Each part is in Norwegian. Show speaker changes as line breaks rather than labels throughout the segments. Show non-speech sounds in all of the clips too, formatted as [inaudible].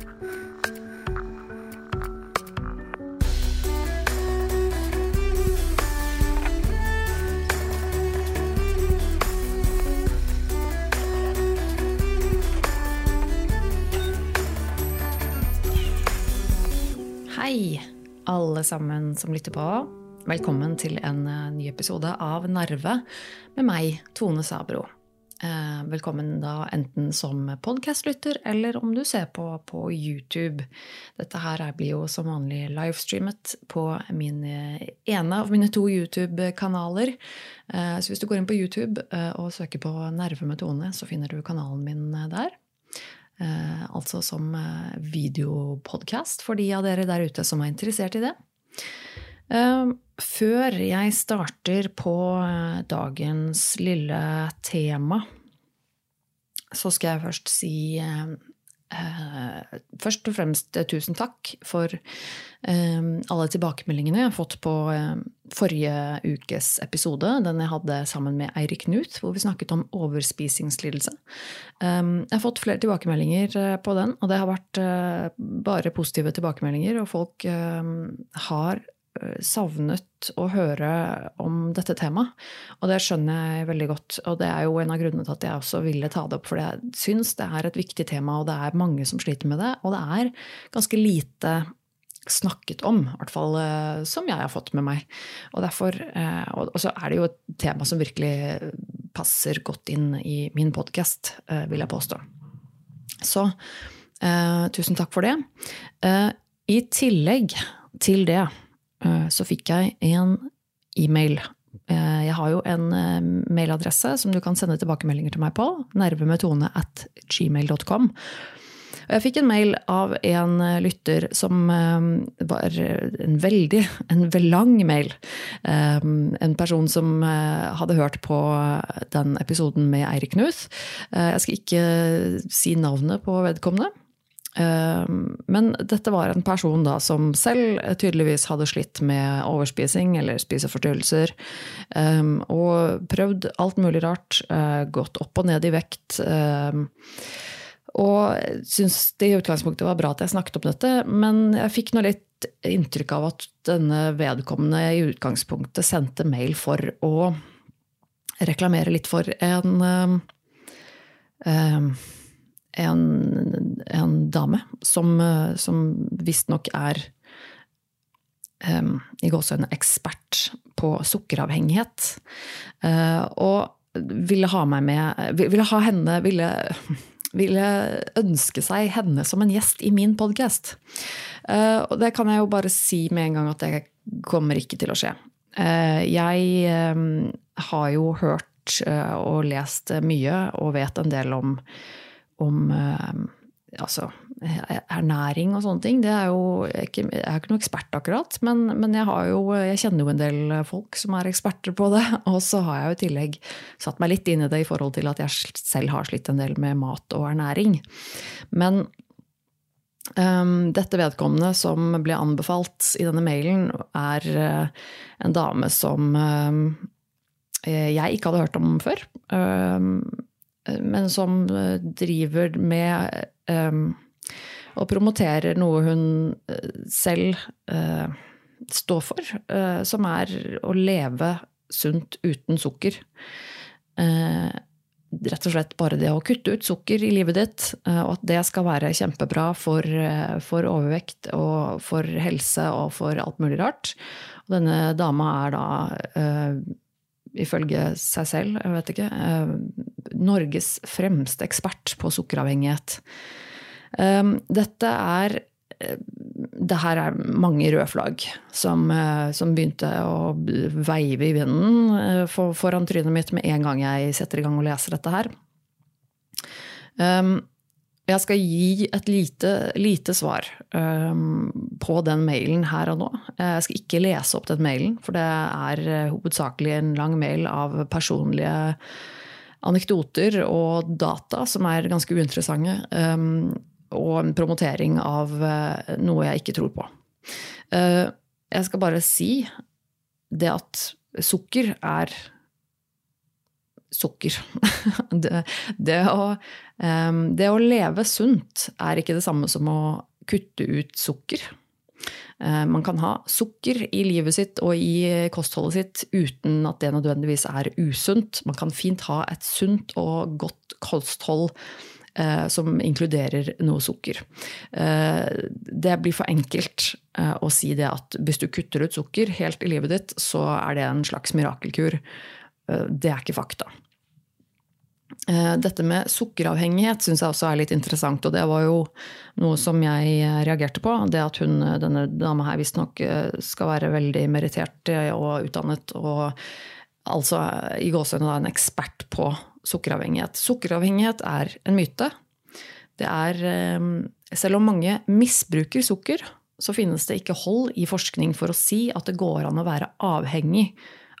Hei, alle sammen som lytter på. Velkommen til en eh, ny episode av Narve med meg, Tone Sabro. Eh, velkommen da enten som podkastlytter eller om du ser på på YouTube. Dette her blir jo som vanlig livestreamet på min eh, ene av mine to YouTube-kanaler. Så hvis du går inn på YouTube og søker på Nerve så finner du kanalen min der. Eh, altså som eh, videopodkast for de av dere der ute som er interessert i det. Eh, før jeg starter på dagens lille tema, så skal jeg først si Eh, først og fremst eh, tusen takk for eh, alle tilbakemeldingene jeg har fått på forrige ukes episode, den jeg hadde sammen med Eirik Knut, hvor vi snakket om overspisingslidelse. Jeg har fått flere tilbakemeldinger på den, og det har vært bare positive tilbakemeldinger. Og folk har Eh, savnet å høre om dette temaet. Og det skjønner jeg veldig godt. Og det er jo en av grunnene til at jeg også ville ta det opp. For jeg syns det er et viktig tema, og det er mange som sliter med det. Og det er ganske lite snakket om, i hvert fall eh, som jeg har fått med meg. Og, derfor, eh, og så er det jo et tema som virkelig passer godt inn i min podkast, vil jeg påstå. Så tusen takk for det. I tillegg til det Eh, så fikk jeg en e-mail. Eh, jeg har jo en eh, mailadresse som du kan sende tilbakemeldinger til meg på. Nervemetone at gmail.com. Jeg fikk en mail av en lytter som var en veldig [laughs] en lang mail. En person som hadde hørt på den episoden med Eirik Knuth. Jeg skal ikke si navnet på vedkommende. Ehm, men dette var en person da som selv tydeligvis hadde slitt med overspising eller spiseforstyrrelser. Ehm, og prøvd alt mulig rart. Eh, gått opp og ned i vekt. Ehm, og syns det i utgangspunktet var bra at jeg snakket om dette, men jeg fikk nå litt inntrykk av at denne vedkommende i utgangspunktet sendte mail for å reklamere litt for en en, en dame som, eh, som visstnok er um, i gåseøynene ekspert på sukkeravhengighet. Uh, og ville ha meg med Ville ha henne ville, ville ønske seg henne som en gjest i min podkast. Uh, og det kan jeg jo bare si med en gang at det kommer ikke til å skje. Jeg har jo hørt og lest mye og vet en del om om eh, altså, ernæring og sånne ting. Det er jo ikke, jeg er ikke noen ekspert, akkurat, men, men jeg, jo, jeg, kjenner jo en del folk som er eksperter på det. [laughs] Og så har jeg jo i tillegg satt meg litt inn i det i forhold til at jeg selv har slitt en del med mat og ernæring. Men um, dette vedkommende som ble anbefalt i denne mailen, er uh, en dame som uh, jeg ikke hadde hørt om før. Um, men som eh, driver med og promoterer noe hun eh, selv uh, står for, uh, som er å leve sunt uten sukker. Rett og slett bare det å kutte ut sukker i livet ditt, og at det skal være kjempebra for, for overvekt og for helse og for alt mulig rart. Og denne dama er da ifølge seg selv, jeg vet ikke, eh, Norges fremste ekspert på sukkeravhengighet. Eh, dette er eh, det her er mange røde flagg som, som, begynte å veive i vinden foran trynet mitt med en gang jeg setter i gang og leser dette her. Jeg skal gi et lite, lite svar um, på den mailen her og nå. Jeg skal ikke lese opp den mailen, for det er hovedsakelig en lang mail av personlige anekdoter og data som er ganske uinteressante. Og en promotering av uh, noe jeg ikke tror på. Uh, jeg skal bare si det at sukker er sukker. [laughs] det, det, å Det å leve sunt er ikke det samme som å kutte ut sukker. Man kan ha sukker i livet sitt og i kostholdet sitt uten at det nødvendigvis er usunt. Man kan fint ha et sunt og godt kosthold eh, som inkluderer noe sukker. Eh, det blir for enkelt eh, å si det at hvis du kutter ut sukker helt i livet ditt, så er det en slags mirakelkur. det er ikke fakta. Dette med sukkeravhengighet syns jeg også er litt interessant, og det var jo noe som jeg reagerte på. Det at hun, denne dama her visstnok skal være veldig merittert og utdannet og altså i gåsehudene en ekspert på sukkeravhengighet. Sukkeravhengighet er en myte. Det er ehm, Selv om mange misbruker sukker, så finnes det ikke hold i forskning for å si at det går an å være avhengig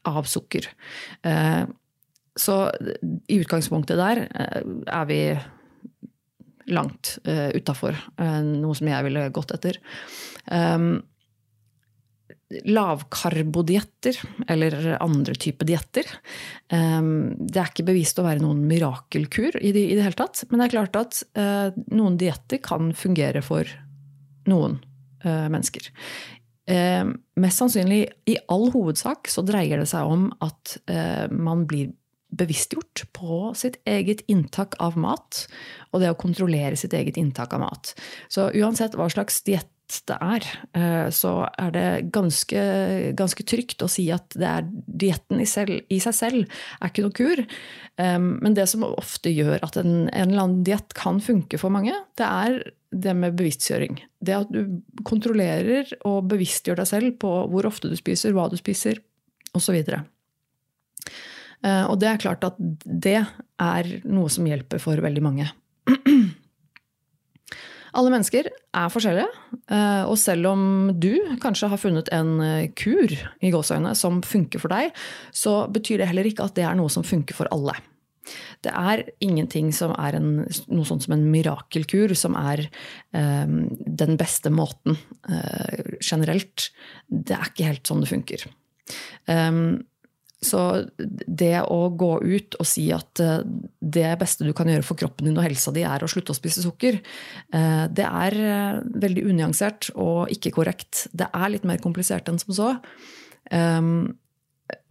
av sukker. Eh, så i utgangspunktet der eh, er vi langt uh, utafor noe som jeg ville gått etter. Um, lavkarbodietter eller andre typer dietter. Ehm, det er ikke bevist å være noen mirakelkur i det, i det hele tatt. Men det er klart at eh, noen dietter kan fungere for noen eh, mennesker. Ehm, mest sannsynlig, i all hovedsak, så dreier det seg om at eh, man blir bevisstgjort på sitt eget inntak av mat, og det å kontrollere sitt eget inntak av mat. Så uansett hva slags diett det er, eh, så er det ganske, ganske trygt å si at det dietten i, i, seg selv er ikke noe kur. Men det som ofte gjør at en, en eller annen diett kan funke for mange, det er det med bevisstgjøring. Det at du kontrollerer og bevisstgjør deg selv på hvor ofte du spiser, hva du spiser, osv. Og, eh, og det er klart at det er noe som hjelper for veldig mange. [clears throat] Alle mennesker er forskjellige, eh, og selv om du kanskje har funnet en eh, kur i gåseøyne som funker for deg, så betyr det heller ikke at det er noe som funker for alle. Det er ingenting som er en, noe sånt som en mirakelkur, som er um, den beste måten uh, generelt. Det er ikke helt sånn det funker. Um, så det å gå ut og si at eh, det beste du kan gjøre for kroppen din og helsa di, er å slutte å spise sukker, eh, det er eh, veldig unyansert og ikke korrekt. Det er litt mer komplisert enn som så. Ehm,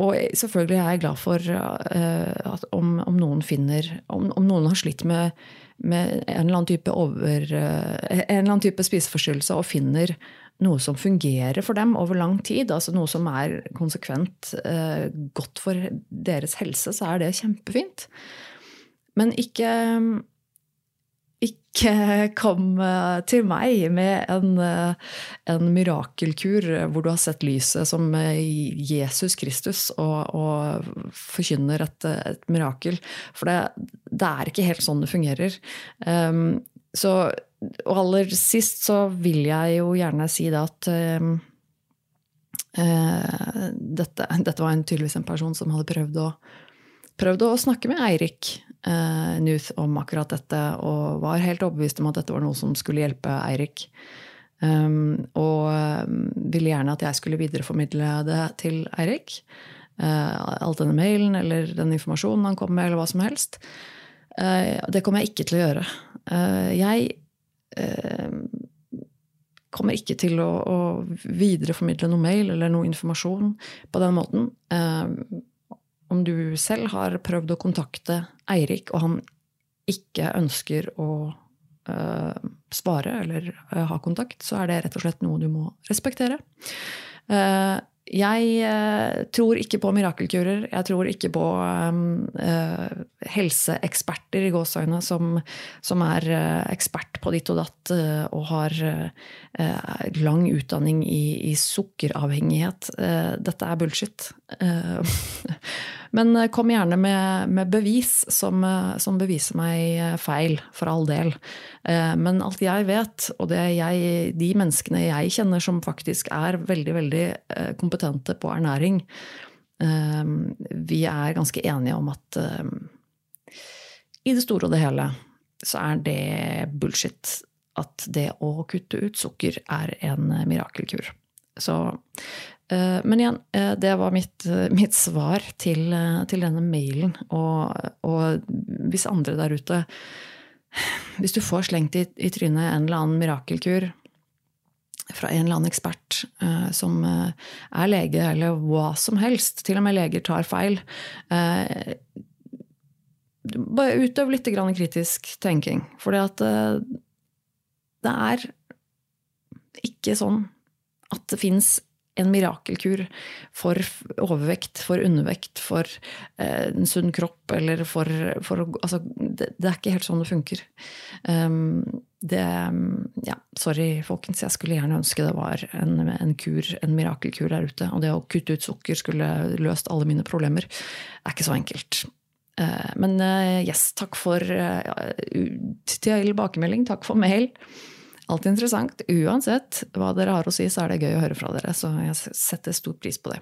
og selvfølgelig er jeg glad for at om, om noen finner om, om, noen har slitt med, med en, eller over, en eller annen type spiseforstyrrelse og finner noe som fungerer for dem over lang tid, altså noe som er konsekvent eh, godt for deres helse, så er det kjempefint. Men ikke, ikke kom eh, til meg med en, eh, en, mirakelkur hvor du har sett lyset som eh, Jesus Kristus og, og forkynner et, et, mirakel. For det, det, er ikke helt sånn det fungerer. Um, så og aller sist så vil jeg jo gjerne si det at uh, dette, dette, var en, tydeligvis en person som hadde prøvd å, prøvd å snakke med Eirik uh, Nuth om akkurat dette, og var helt overbevist om at dette var noe som skulle hjelpe Eirik. Um, og ville gjerne at jeg skulle videreformidle det til Eirik. Alt denne mailen eller den informasjonen han kom med, eller hva som helst. det kommer jeg ikke til å gjøre. jeg kommer ikke til å, å, videreformidle noe mail eller noe informasjon på den måten. Eh, om du selv har prøvd å kontakte Eirik, og han ikke ønsker å eh, svare eller eh, ha kontakt, så er det rett og slett noe du må respektere. Uh, jeg eh, tror ikke på mirakelkurer. Jeg tror ikke på uh, helseeksperter i gåseøyne som, som, er uh, ekspert på ditt og datt uh, og har lang utdanning i, i sukkeravhengighet. dette er bullshit. [laughs] Men kom gjerne med, med bevis som, som, beviser meg feil, for all del. Men alt jeg vet, og jeg, de menneskene jeg kjenner som faktisk er veldig, veldig kompetente på ernæring. Vi er ganske enige om at i det store og det hele så er det bullshit at det å kutte ut sukker er en mirakelkur. Så, eh, men igjen, eh, det var mitt, mitt svar til, til, denne mailen. Og, og, hvis andre der ute Hvis du får slengt i, i trynet en eller annen mirakelkur fra en eller annen ekspert eh, som eh, er lege, eller hva som helst, til og med leger tar feil eh, Bare utøv litt kritisk tenking. For eh, det er ikke sånn at det fins en mirakelkur for overvekt, for undervekt, for eh, en sunn kropp eller for, for altså, det, det, er ikke helt sånn det funker. Um, det Ja, sorry, folkens. Jeg skulle gjerne ønske det var en, en, kur, en mirakelkur der ute. Og det å kutte ut sukker skulle løst alle mine problemer. Det er ikke så enkelt. Uh, men uh, yes, takk for tilbakemelding. Takk for mail. Alltid interessant. Uansett hva dere har å si, så er det gøy å høre fra dere. Så jeg setter stor pris på det.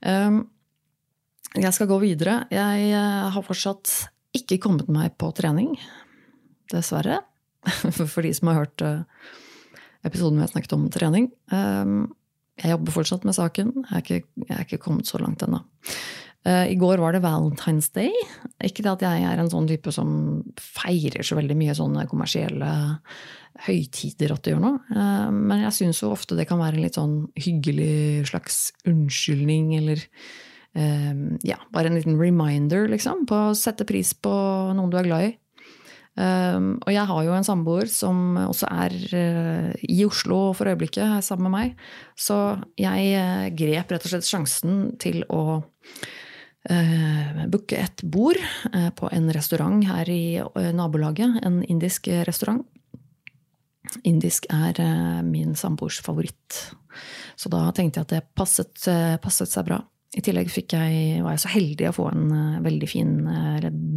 Um, jeg skal gå videre. Jeg uh, har fortsatt ikke kommet meg på trening. Dessverre. [laughs] For de som har hørt uh, episoden hvor jeg snakket om trening. Um, jeg jobber fortsatt med saken. Jeg er ikke, jeg er ikke kommet så langt ennå. Eh, I går var det Valentine's Day. Ikke det at jeg er en sånn type som feirer så veldig mye sånne kommersielle høytider at det gjør noe. Eh, men jeg syns jo ofte det kan være en litt sånn hyggelig slags unnskyldning, eller eh, ja, bare en liten reminder, liksom, på å sette pris på noen du er glad i. og jeg har jo en samboer som også er i Oslo for øyeblikket, sammen med meg. Så jeg grep rett og slett sjansen til å booke et bord uh, på en restaurant her i uh, nabolaget. En indisk restaurant. Indisk er min samboers favoritt. Så da tenkte jeg at det passet, passet seg bra. I tillegg jeg, var jeg så heldig å få en veldig fin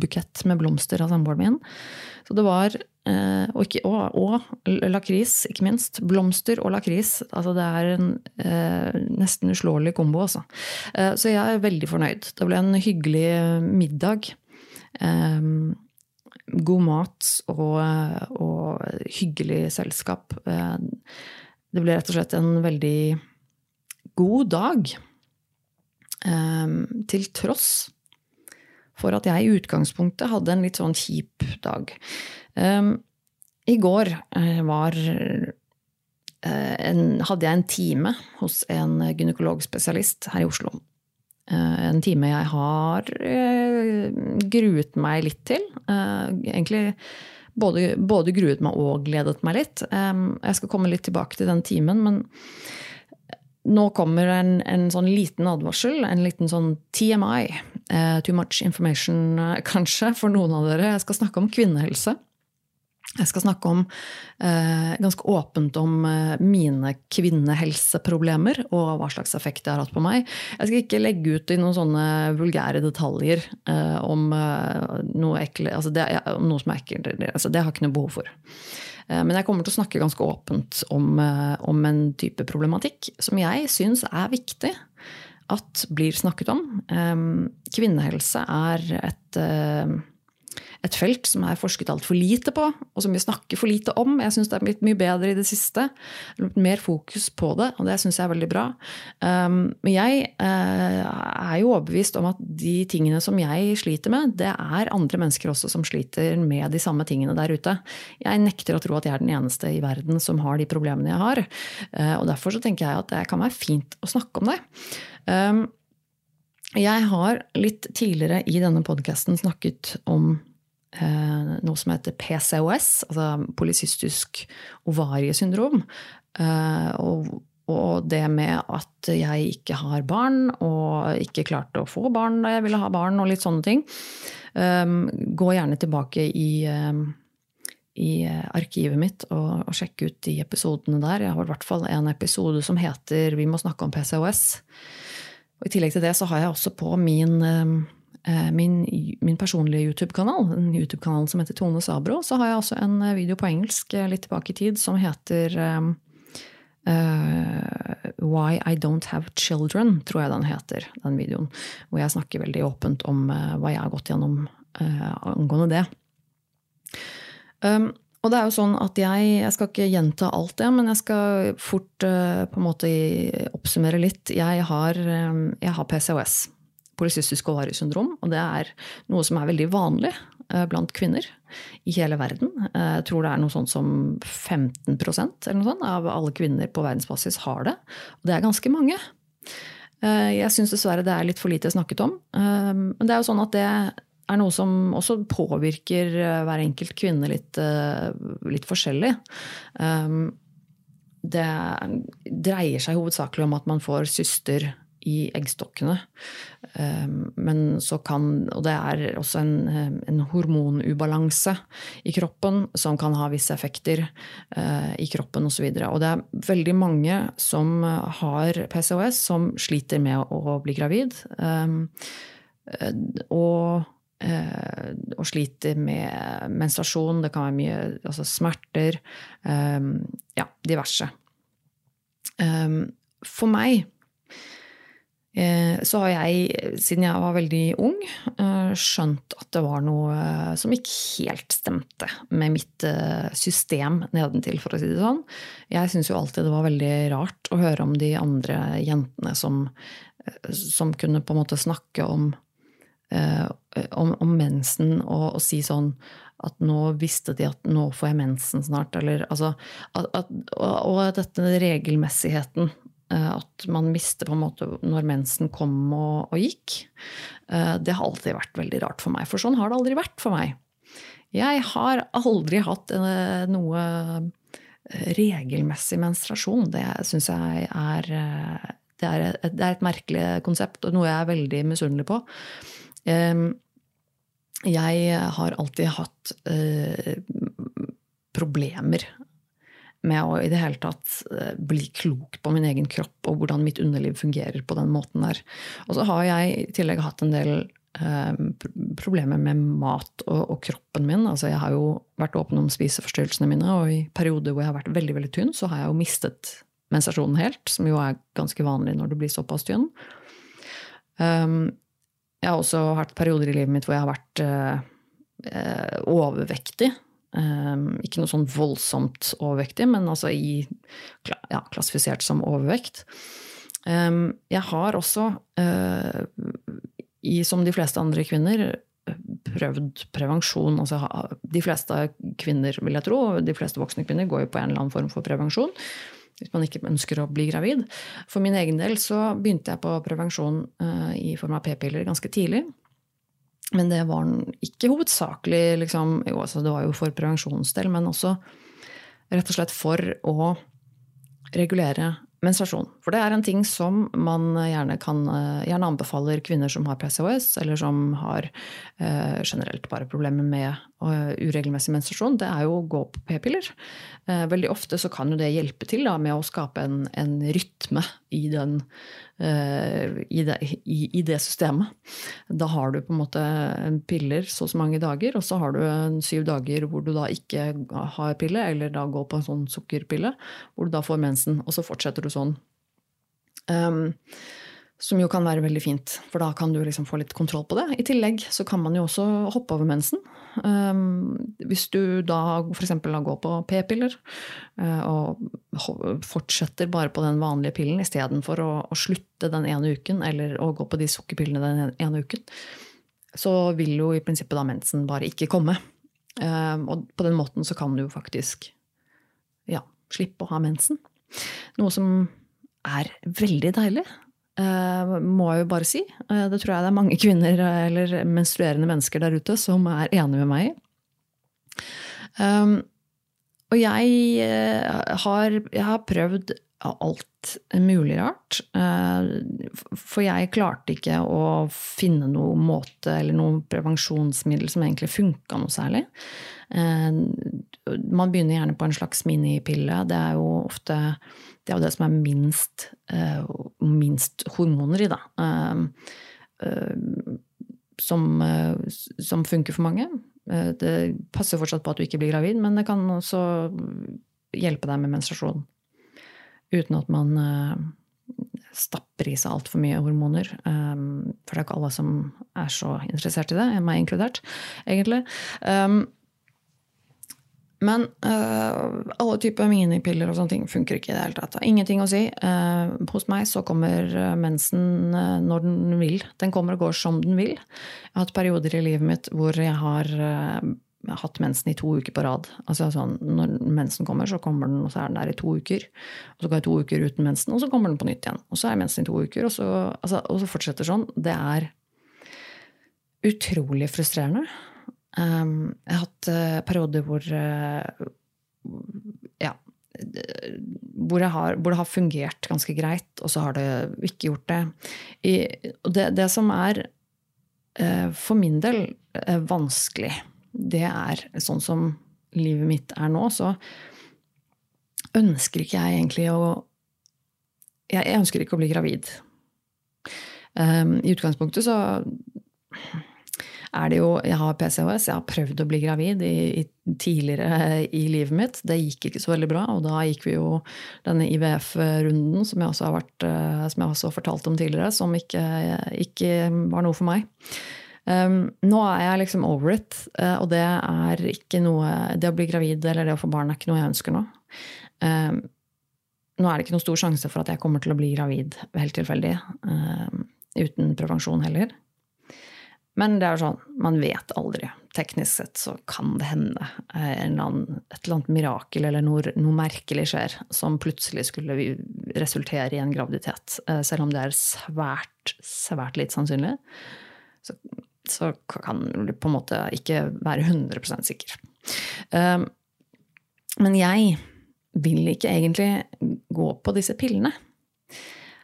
bukett med blomster av samboeren min. Så det var Eh, og, og, og lakris, ikke minst. Blomster og lakris. Altså det er en eh, nesten uslåelig kombo, altså. Eh, så jeg er veldig fornøyd. Det ble en hyggelig middag. Um, god mat og, og, hyggelig selskap. Eh, det ble rett og slett en veldig god dag. Eh, til tross for at jeg i utgangspunktet hadde en litt sånn kjip dag. Um, I går uh, var uh, en, hadde jeg en time hos en gynekologspesialist her i Oslo. Uh, en time jeg har gruet meg litt til. Egentlig både, både, gruet meg og gledet meg litt. Um, jeg skal komme litt tilbake til den timen, men nå kommer en, en, sånn liten advarsel, en liten sånn TMI. too much information, kanskje, for noen av dere. Jeg skal snakke om kvinnehelse. Jeg skal snakke om, uh, ganske åpent om eh, mine kvinnehelseproblemer og hva slags effekt det har hatt på meg. Jeg skal ikke legge ut i noen sånne vulgære detaljer eh, om, eh, noe, ekle, altså det, noe som er ekkelt. Altså det har jeg ikke noe behov for. Eh, men jeg kommer til å snakke ganske åpent om, eh, om en type problematikk som jeg syns er viktig at blir snakket om. Kvinnehelse er et et felt som er forsket altfor lite på, og som vi snakker for lite om. Jeg syns det er blitt mye bedre i det siste. Mer fokus på det, og det syns jeg er veldig bra. Um, men jeg uh, er jo overbevist om at de tingene som jeg sliter med, det er andre mennesker også som sliter med de samme tingene der ute. Jeg nekter å tro at jeg er den eneste i verden som har de problemene jeg har. Uh, og derfor så tenker jeg at det kan være fint å snakke om det. Um, jeg har litt tidligere i denne podkasten snakket om eh, noe som heter PCOS, altså polycystisk ovariesyndrom. Eh, og, og, det med at jeg ikke har barn, og ikke klarte å få barn da jeg ville ha barn, og litt sånne ting. Eh, gå gjerne tilbake i, eh, i arkivet mitt og, og sjekke ut de episodene der. Jeg har i hvert fall en episode som heter 'Vi må snakke om PCOS'. Og I tillegg til det så har jeg også på min eh, Eh, min, min personlige YouTube-kanal, en YouTube-kanal som heter Tone Sabro, så har jeg også en eh, video på engelsk eh, litt tilbake i tid som heter um, uh, Why I Don't Have Children, tror jeg den heter, den videoen. Hvor jeg snakker veldig åpent om uh, hva jeg har gått gjennom uh, angående det. Um, og det er jo sånn at jeg, jeg skal ikke gjenta alt det, men jeg skal fort på en måte oppsummere litt. Jeg har, jeg har PCOS polycystisk ovariesyndrom. Og det er noe som er veldig vanlig. blant kvinner i hele verden. Jeg tror det er noe sånt som 15% eller noe sånt, av alle kvinner på verdensbasis har det. Og det er ganske mange. Jeg syns dessverre det er litt for lite snakket om. Men det er jo sånn at det er noe som også påvirker hver enkelt kvinne litt, litt forskjellig. Det dreier seg hovedsakelig om at man får syster i eggstokkene. Ehm, men så kan Og det er også en, en hormonubalanse i kroppen som kan ha visse effekter eh, i kroppen osv. Og, så og det er veldig mange som har PCOS, som sliter med å bli gravid. Ehm, eh, og eh, og sliter med menstruasjon. Det kan være mye altså smerter. Um, ja, diverse. For meg Eh, så har jeg, siden jeg var veldig ung, eh, skjønt at det var noe eh, som ikke helt stemte med mitt system nedentil, for å si det sånn. Jeg syns jo alltid det var veldig rart å høre om de andre jentene som, som kunne på en måte snakke om, om, om mensen og, og, si sånn at nå visste de at nå får jeg mensen snart, eller altså at, at, og, dette regelmessigheten Eh, at man mister på en måte når mensen kom og, og, gikk. Eh, det har alltid vært veldig rart for meg, for sånn har det aldri vært for meg. Jeg har aldri hatt eh, noe regelmessig menstruasjon. Det syns jeg er det er, et, det er, et, merkelig konsept, og noe jeg er veldig misunnelig på. Jeg har alltid hatt problemer med å i det hele tatt eh, bli klok på min egen kropp og hvordan mitt underliv fungerer på den måten der. Og så har jeg i tillegg hatt en del eh, problemer med mat og, og, kroppen min. Altså jeg har jo vært åpen om spiseforstyrrelsene mine, og i perioder hvor jeg har vært veldig veldig tynn, så har jeg jo mistet mensasjonen helt, som jo er ganske vanlig når du blir såpass tynn. Um, jeg har også hatt perioder i livet mitt hvor jeg har vært uh, overvektig. Um, ikke noe sånn voldsomt overvektig, men altså i, ja, klassifisert som overvekt. Um, jeg har også, uh, som de fleste andre kvinner, prøvd prevensjon. Altså, de fleste kvinner, vil jeg tro, de fleste voksne kvinner går jo på en eller annen form for prevensjon. Hvis man ikke ønsker å bli gravid. For min egen del så begynte jeg på prevensjon uh, i form av p-piller ganske tidlig. Men det var ikke hovedsakelig liksom, Jo, altså det var jo for prevensjonsdel, men også rett og slett for å regulere menstruasjon. For det er en ting som man gjerne, kan, eh, gjerne anbefaler kvinner som har PCOS, eller som har eh, generelt bare problemer med uregelmessig menstruasjon, det er jo å gå på p-piller. Eh, veldig ofte så kan jo det hjelpe til da, med å skape en, en rytme i, den, eh, i, det, i, det, systemet. Da har du på en måte piller så og så mange dager, og så har du syv dager hvor du da ikke har pille, eller da går på en sånn sukkerpille, hvor du da får mensen, og så fortsetter du sånn. Um, som jo kan være veldig fint, for da kan du liksom få litt kontroll på det. I tillegg så kan man jo også hoppe over mensen. Um, hvis du da f.eks. går på p-piller uh, og fortsetter bare på den vanlige pillen istedenfor å, å slutte den ene uken, eller å gå på de sukkerpillene den ene uken, så vil jo i prinsippet da mensen bare ikke komme. Um, og på den måten så kan du faktisk ja, slippe å ha mensen. Noe som er veldig deilig. Uh, må jeg jo bare si. Uh, det tror jeg det er mange [laughs] kvinner eller menstruerende mennesker der ute som er enig med meg i. Og jeg, har, jeg har prøvd alt mulig rart. For jeg klarte ikke å finne noen måte eller noen prevensjonsmiddel som egentlig funka noe særlig. Man begynner gjerne på en slags minipille. Det er jo ofte det, er det som er minst, uh, minst hormoner i, da. Uh, som, som, funker for mange. det passer fortsatt på at du ikke blir gravid, men det kan også hjelpe deg med menstruasjon. Uten at man stapper i seg altfor mye hormoner. For det er ikke alle som er så interessert i det, meg inkludert, egentlig. Men uh, alle typer minipiller og sånne ting funker ikke i det hele tatt. Ingenting å si. Uh, hos meg så kommer mensen uh, når den vil. Den kommer og går som den vil. Jeg har hatt perioder i livet mitt hvor jeg har hatt mensen i to uker på rad. Altså sånn, Når mensen kommer, så kommer den, og så er den der i to uker. Og så går jeg to uker uten mensen, og så kommer den på nytt igjen. Og så er mensen i to uker, og så, altså, og så fortsetter sånn. Det er utrolig frustrerende. Um, jeg har hatt uh, perioder hvor uh, Ja. Hvor, har, hvor, det har fungert ganske greit, og så har det ikke gjort det. I, det, det, som er uh, for min del vanskelig, det er sånn som livet mitt er nå, så ønsker ikke jeg egentlig å Jeg, jeg ønsker ikke å bli gravid. Um, I utgangspunktet så er det jo Jeg har PCOS, jeg har prøvd å bli gravid i, i, tidligere i livet mitt. Det gikk ikke så veldig bra, og da gikk vi jo denne IVF-runden som eh, som jeg også har fortalt om tidligere, som ikke, ikke var noe for meg. Um, nå er jeg liksom over it, uh, og det er ikke noe Det å bli gravid eller det å få barn er ikke noe jeg ønsker nå. Um, nå er det ikke noen stor sjanse for at jeg kommer til å bli gravid helt tilfeldig. Um, uten prevensjon heller. Men det er sånn, man vet aldri. Teknisk sett så kan det hende eh, annen, et eller annet mirakel eller noe, noe, merkelig skjer som plutselig skulle resultere i en graviditet. Eh, selv om det er svært, svært litt sannsynlig. Så, så kan du på en måte ikke være 100 sikker. Eh, men jeg vil ikke egentlig gå på disse pillene.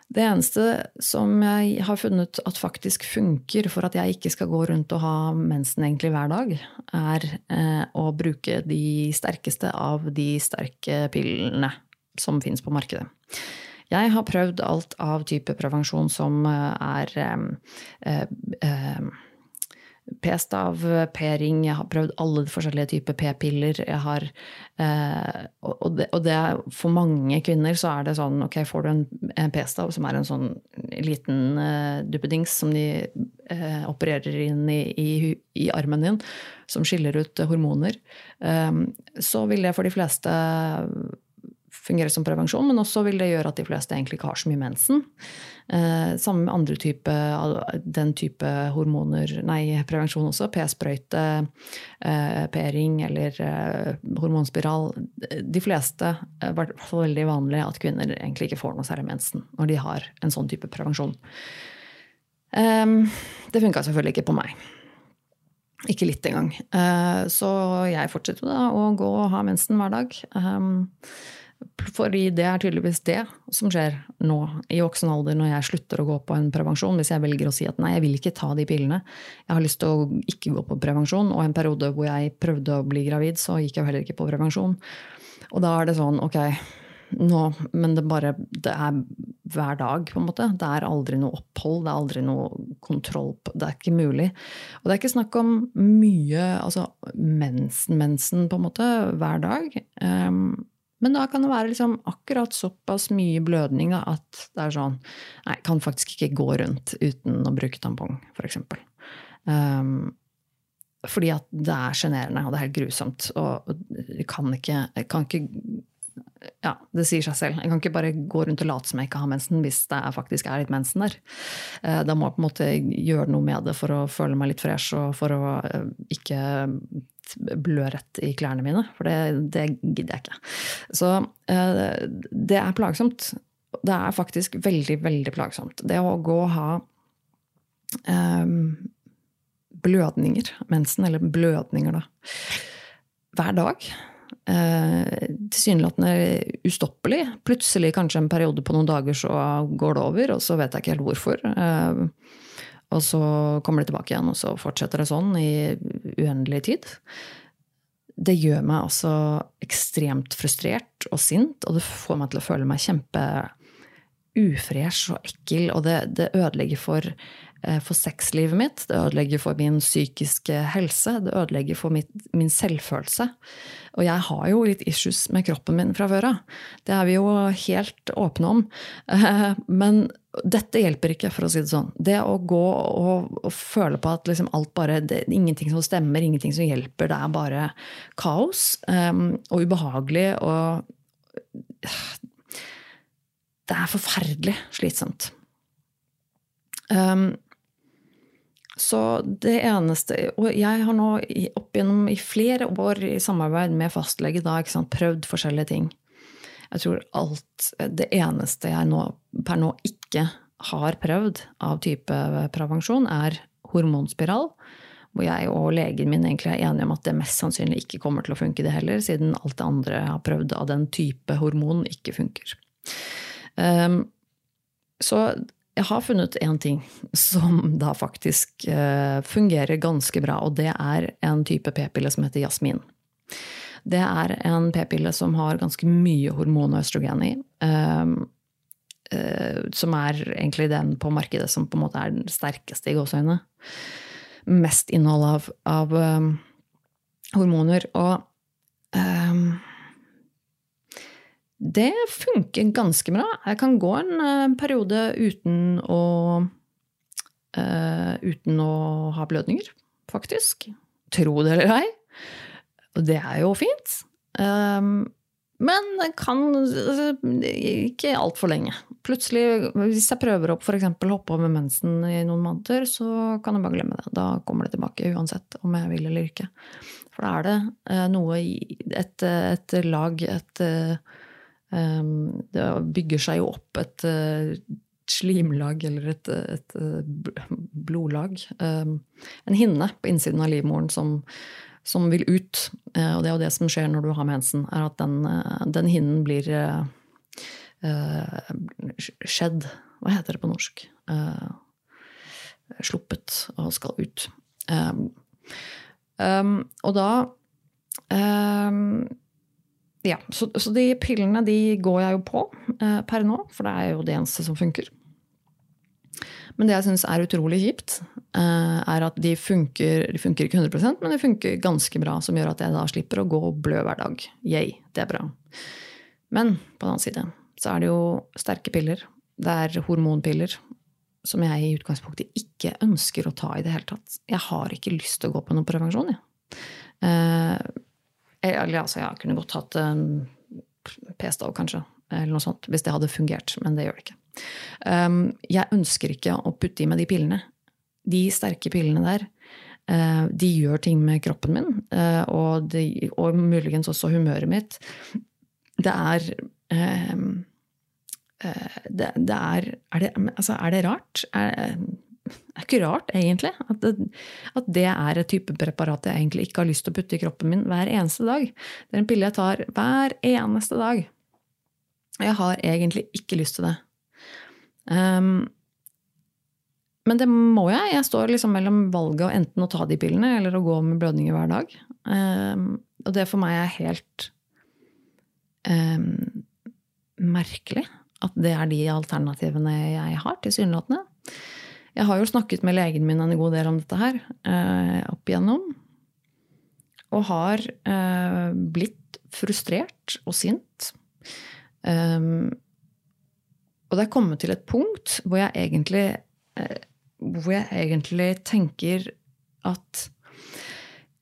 Det eneste som jeg har funnet at faktisk funker for at jeg ikke skal gå rundt og ha mensen egentlig hver dag, er eh, å bruke de sterkeste av de sterke pillene som fins på markedet. Jeg har prøvd alt av type prevensjon som eh, er eh, eh, P-stav, P-ring, jeg har prøvd alle forskjellige typer P-piller. Jeg har eh, og, det, og, det, For mange kvinner så er det sånn ok, får du en, en P-stav, som er en sånn liten eh, duppedings som de eh, opererer inn i, i, i, armen din, som skiller ut hormoner, eh, så vil det for de fleste fungere som prevensjon, men også vil det gjøre at de fleste egentlig ikke har så mye mensen. Eh, sammen med andre type, den type hormoner, nei, prevensjon også. P-sprøyte, eh, P-ring eller eh, hormonspiral. De fleste, i hvert veldig vanlig at kvinner egentlig ikke får noe særlig mensen når de har en sånn type prevensjon. Eh, det funka selvfølgelig ikke på meg. Ikke litt engang. Så jeg fortsetter da å gå og ha mensen hver dag. Fordi det er tydeligvis det som skjer nå, i voksen alder, når jeg slutter å gå på en prevensjon. Hvis jeg velger å si at nei, jeg vil ikke ta de pillene. Jeg har lyst til å ikke gå på prevensjon. Og en periode hvor jeg prøvde å bli gravid, så gikk jeg heller ikke på prevensjon. Og da er det sånn, ok, nå, men det, bare, det er hver dag, på en måte. Det er aldri noe opphold, det er aldri noe kontroll. Det er ikke mulig. Og det er ikke snakk om mye altså mensen, mensen, på en måte, hver dag. Um, men da kan det være liksom akkurat såpass mye blødning at det er sånn Nei, kan faktisk ikke gå rundt uten å bruke tampong, f.eks. Um, ehm, fordi at det er sjenerende, og det er helt grusomt. Og jeg kan ikke, jeg kan ikke ja, det sier seg selv. Jeg kan ikke bare gå rundt og late som jeg ikke har mensen hvis det faktisk er litt mensen der. Eh, da må jeg på en måte gjøre noe med det for å føle meg litt fresh og for å eh, ikke blø rett i klærne mine, for det, det gidder jeg ikke. Så eh, det er plagsomt. Det er faktisk veldig, veldig plagsomt. Det å gå og ha um, blødninger, mensen, eller blødninger, da, hver dag. Eh, tilsynelatende ustoppelig. Plutselig, kanskje en periode på noen dager, så går det over, og så vet jeg ikke helt hvorfor. Eh, og så kommer det tilbake igjen, og så fortsetter det sånn i uendelig tid. Det gjør meg altså ekstremt frustrert og sint, og det får meg til å føle meg kjempe ufresh og ekkel, og det, det ødelegger for eh, for sexlivet mitt, det ødelegger for min psykiske helse, det ødelegger for mitt, min selvfølelse. Og jeg har jo litt issues med kroppen min fra før av. Det er vi jo helt åpne om. [laughs] Eh, men dette hjelper ikke, for å si det sånn. Det å gå og, og føle på at liksom alt bare det Ingenting som stemmer, ingenting som hjelper. Det er bare kaos um, og ubehagelig og Det er forferdelig slitsomt. Um, så det eneste Og jeg har nå opp gjennom i flere år i samarbeid med fastlege da, sant, prøvd forskjellige ting. Jeg tror alt Det eneste jeg nå, per nå ikke har prøvd av type prevensjon, er hormonspiral. Hvor jeg og legen min egentlig er enige om at det mest sannsynlig ikke kommer til å funke, det heller, siden alt det andre jeg har prøvd av den type hormon, ikke funker. Um, så jeg har funnet én ting som da faktisk uh, fungerer ganske bra, og det er en type p-pille som heter jasmin. Det er en p-pille som har ganske mye hormon og østrogen i. Um, som er egentlig den på markedet som på en måte er den sterkeste i gåseøynene. Mest innhold av, av um, hormoner. Og um, det funker ganske bra. Jeg kan gå en uh, periode uten å uh, Uten å ha blødninger, faktisk. Tro det eller ei. Og det er jo fint. Um, men kan ikke altfor lenge. Plutselig, hvis jeg prøver å f.eks. hoppe over mensen i noen måneder, så kan jeg bare glemme det. Da kommer det tilbake uansett om jeg vil eller ikke. For da er det uh, noe i et, et, lag et um, Det bygger seg jo opp et et slimlag eller et, et, blodlag. Um, en hinne på innsiden av livmoren som som vil ut. Eh, og det er jo det som skjer når du har mensen, er at den, eh, den hinnen blir uh, skjedd Hva heter det på norsk? Sluppet og skal ut. Og da Ja, så, så, de pillene de går jeg jo på eh, per nå, for det er jo det eneste som funker. Men det jeg syns er utrolig kjipt, eh, er at de funker, de funker ikke 100 men de funker ganske bra. Som gjør at jeg da slipper å gå og blø hver dag. Yay, det er bra. Men på den annen side så er det jo sterke piller. Det er hormonpiller. Som jeg i utgangspunktet ikke ønsker å ta i det hele tatt. Jeg har ikke lyst til å gå på noen prevensjon, jeg. Eh, eller altså, jeg kunne godt hatt p-stav, kanskje. Eller noe sånt. Hvis det hadde fungert. Men det gjør det ikke. Um, jeg ønsker ikke å putte i meg de pillene. De sterke pillene der, uh, de gjør ting med kroppen min, uh, og, de, og, muligens også humøret mitt. Det er um, uh, det, det, er er det, altså, er det rart? Er, det er ikke rart, egentlig, at det, at det, er et type preparat jeg egentlig ikke har lyst til å putte i kroppen min hver eneste dag. Det er en pille jeg tar hver eneste dag. Jeg har egentlig ikke lyst til det. Um, men det må jeg. Jeg står liksom mellom valget å enten å ta de pillene eller å gå med blødninger hver dag. Um, og det for meg er helt um, merkelig at det er de alternativene jeg har, tilsynelatende. Jeg har jo snakket med legen min en god del om dette her uh, opp igjennom. Og har uh, blitt frustrert og sint. Um, og det er kommet til et punkt hvor jeg egentlig, eh, hvor jeg egentlig tenker at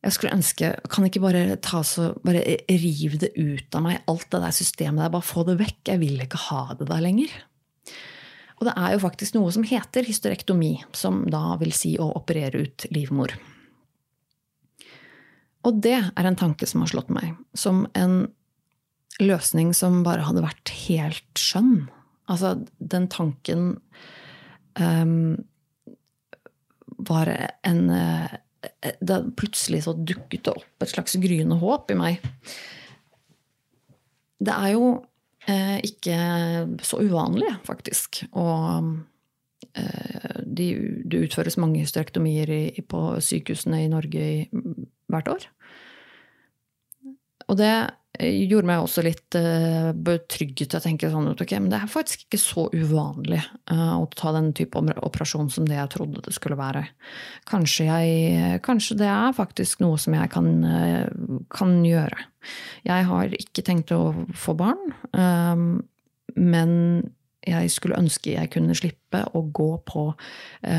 jeg skulle ønske Kan ikke bare ta så, bare rive det ut av meg, alt det der systemet der. Bare få det vekk. Jeg vil ikke ha det der lenger. Og det er jo faktisk noe som heter hysterektomi, som da vil si å operere ut livmor. Og det er en tanke som har slått meg, som en løsning som bare hadde vært helt skjønn. Altså, den tanken um, var en uh, Da plutselig så dukket det opp et slags gryende håp i meg. Det er jo uh, ikke så uvanlig, faktisk. Og det de, utføres mange hysterektomier i, på sykehusene i Norge i, hvert år. Og det gjorde meg også litt uh, betrygget til å tenke sånn at ok, men det er faktisk ikke så uvanlig uh, å ta den type operasjon som det jeg trodde det skulle være. Kanskje, jeg, kanskje det er faktisk noe som jeg kan, kan, gjøre. Jeg har ikke tenkt å få barn, um, men jeg skulle ønske jeg kunne slippe å gå på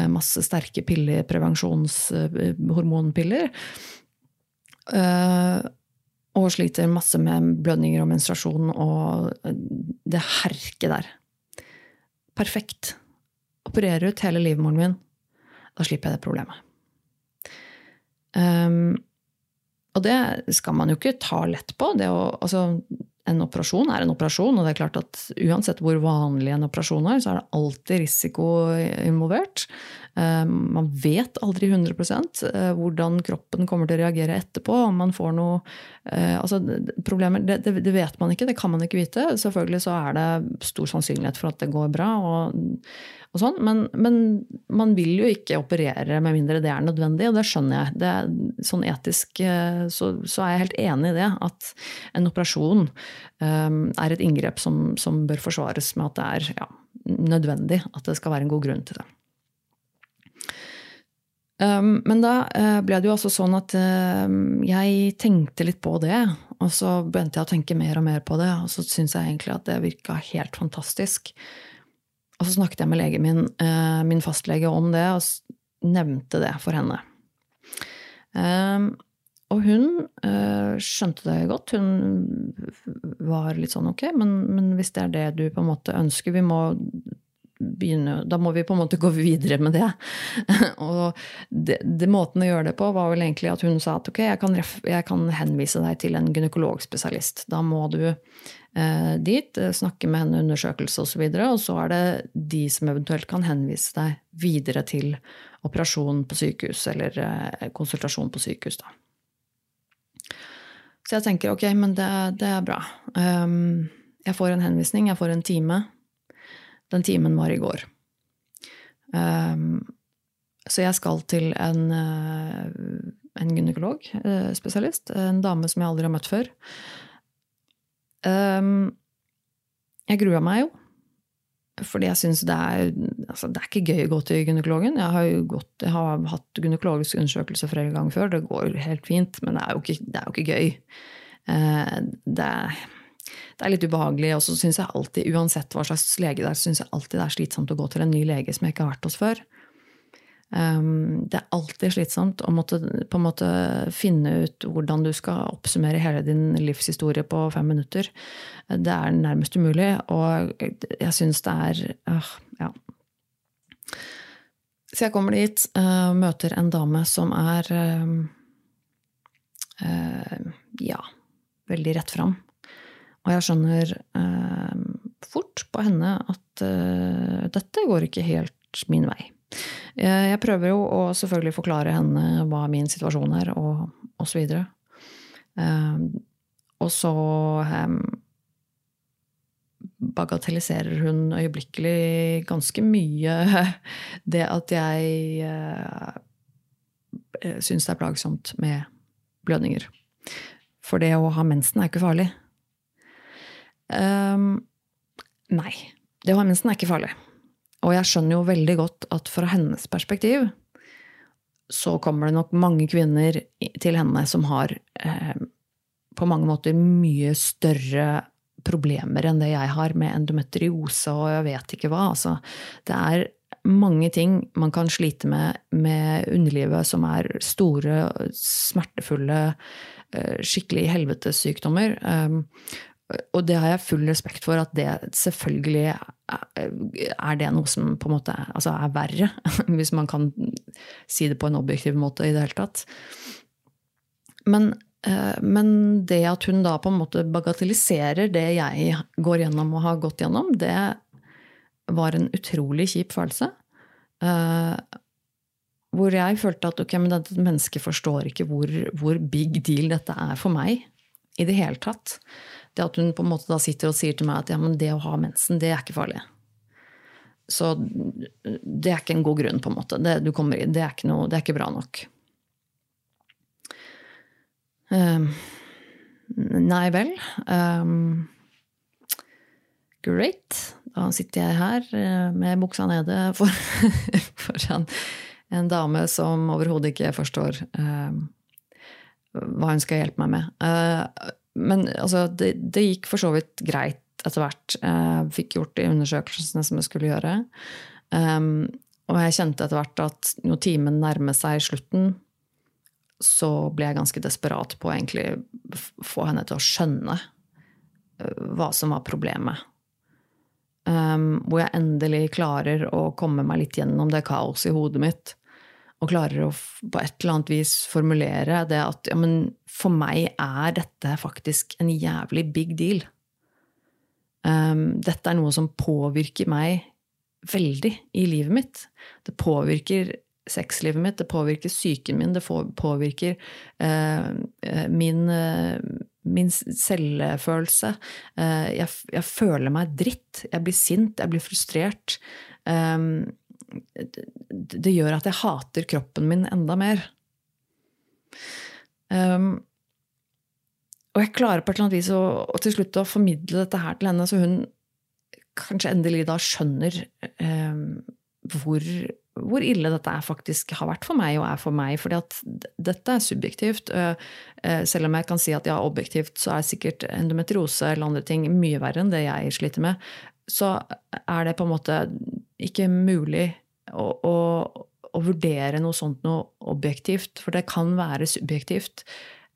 masse sterke piller, prevensjonshormonpiller. Uh, og sliter masse med blødninger og menstruasjon og det herket der. Perfekt. Opererer ut hele livmoren min. Da slipper jeg det problemet. Um, og det skal man jo ikke ta lett på. Å, altså, en operasjon er en operasjon, og det er klart at uansett hvor vanlig en operasjon er, så er det alltid risiko involvert. Eh, man vet aldri 100 eh, hvordan kroppen kommer til å reagere etterpå. Om man får noe eh, altså problemer, det, det, det, vet man ikke, det kan man ikke vite. Selvfølgelig så er det stor sannsynlighet for at det går bra. og, og sånn, men, men, man vil jo ikke operere med mindre det er nødvendig, og det skjønner jeg. Det, sånn etisk så, så, er jeg helt enig i det. At en operasjon um, er et inngrep som, som, bør forsvares med at det er ja, nødvendig. At det skal være en god grunn til det. Um, men da uh, ble det jo altså sånn at uh, jeg tenkte litt på det. Og så begynte jeg å tenke mer og mer på det, og så syntes jeg egentlig at det virka helt fantastisk. Og så snakket jeg med legen min, uh, min fastlege, om det, og nevnte det for henne. Um, og hun uh, skjønte det godt. Hun var litt sånn ok, men, men, hvis det er det du på en måte ønsker Vi må begynne, da må vi på en måte gå videre med det. [laughs] og det, det, måten å gjøre det på var vel egentlig at hun sa at ok, jeg kan, jeg kan henvise deg til en gynekologspesialist. Da må du eh, dit, eh, snakke med henne, undersøkelse osv. Og, så og så er det de som eventuelt kan henvise deg videre til operasjon på sykehus eller eh, konsultasjon på sykehus. da. Så jeg tenker ok, men det, det er bra. Um, jeg får en henvisning, jeg får en time. Den timen var i går. Um, så jeg skal til en, uh, en gynekolog-spesialist. Uh, en dame som jeg aldri har møtt før. Um, jeg grua meg jo. Fordi jeg syns det er altså Det er ikke gøy å gå til gynekologen. Jeg har, jo gått, jeg har hatt gynekologisk undersøkelse flere ganger før. Det går helt fint, men det er jo ikke, det er jo ikke gøy. Uh, det er det er litt ubehagelig. Og så syns jeg alltid, uansett hva slags lege det er, syns jeg alltid det er slitsomt å gå til en ny lege som jeg ikke har vært hos før. Um, det er alltid slitsomt å måtte på en måte finne ut hvordan du skal oppsummere hele din livshistorie på fem minutter. Det er nærmest umulig, og jeg syns det er uh, Ja. Så jeg kommer dit, uh, møter en dame som er uh, ja, veldig rett fram. Og jeg skjønner eh, fort på henne at eh, dette går ikke helt min vei. Eh, jeg prøver jo å selvfølgelig forklare henne hva min situasjon er, og osv. Eh, og så eh, bagatelliserer hun øyeblikkelig ganske mye [laughs] det at jeg eh, syns det er plagsomt med blødninger. For det å ha mensen er ikke farlig. Um, nei. Det å ha mensen er ikke farlig. Og jeg skjønner jo veldig godt at fra hennes perspektiv så kommer det nok mange kvinner til henne som har eh, på mange måter mye større problemer enn det jeg har med endometriose og jeg vet ikke hva. Altså, det er mange ting man kan slite med med underlivet som er store, smertefulle, eh, skikkelig helvetessykdommer. Og det har jeg full respekt for, at det selvfølgelig er det noe som på en måte altså er verre. [laughs] Hvis man kan si det på en objektiv måte i det hele tatt. Men, eh, men, det at hun da på en måte bagatelliserer det jeg går gjennom og har gått gjennom, det var en utrolig kjip følelse. Eh, hvor jeg følte at ok, men dette mennesket forstår ikke hvor, hvor big deal dette er for meg i det hele tatt. Det at hun på en måte da sitter og sier til meg at ja, men det å ha mensen, det er ikke farlig. Så det er ikke en god grunn, på en måte. Det, kommer, det, er, ikke noe, det er ikke bra nok. Um, Nei vel. Um, great. Da sitter jeg her uh, med buksa nede [laughs] for, foran en dame som overhodet ikke forstår uh, hva hun skal hjelpe meg med. Uh, men altså, det, det, gikk for så vidt greit etter hvert. Jeg fikk gjort de undersøkelsene som jeg skulle gjøre. Um, og jeg kjente etter hvert at når timen nærmer seg slutten, så ble jeg ganske desperat på å egentlig få henne til å skjønne hva som var problemet. Um, hvor jeg endelig klarer å komme meg litt gjennom det kaoset i hodet mitt. Og klarer å på et eller annet vis formulere det at ja, men for meg er dette faktisk en jævlig big deal. Um, dette er noe som påvirker meg veldig i livet mitt. Det påvirker sexlivet mitt, det påvirker psyken min, det påvirker eh, min, uh, min, selvfølelse. Uh, jeg, jeg, føler meg dritt. Jeg blir sint, jeg blir frustrert. Eh, det, gjør at jeg hater kroppen min enda mer. Um, og jeg klarer på et eller annet vis å, å, til slutt å formidle dette her til henne, så hun kanskje endelig da skjønner um, hvor hvor ille dette faktisk har vært for meg og er for meg. fordi at dette er subjektivt. Selv om jeg kan si at ja, objektivt så er sikkert endometriose eller andre ting mye verre enn det jeg sliter med, så er det på en måte ikke mulig å, å, å vurdere noe sånt noe objektivt. For det kan være subjektivt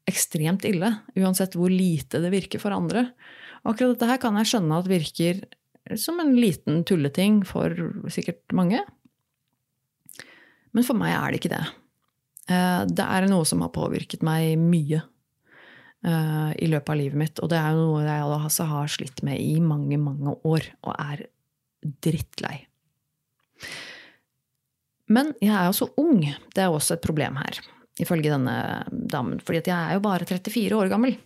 ekstremt ille, uansett hvor lite det virker for andre. Akkurat dette her kan jeg skjønne at virker som en liten tulleting for sikkert mange. Men for meg er det ikke det. Eh, det er noe som har påvirket meg mye eh, i løpet av livet mitt. Og det er noe jeg altså har slitt med i mange, mange år, og er drittlei. Men jeg er jo så ung. Det er også et problem her, ifølge denne damen. fordi jeg er jo bare 34 år gammel.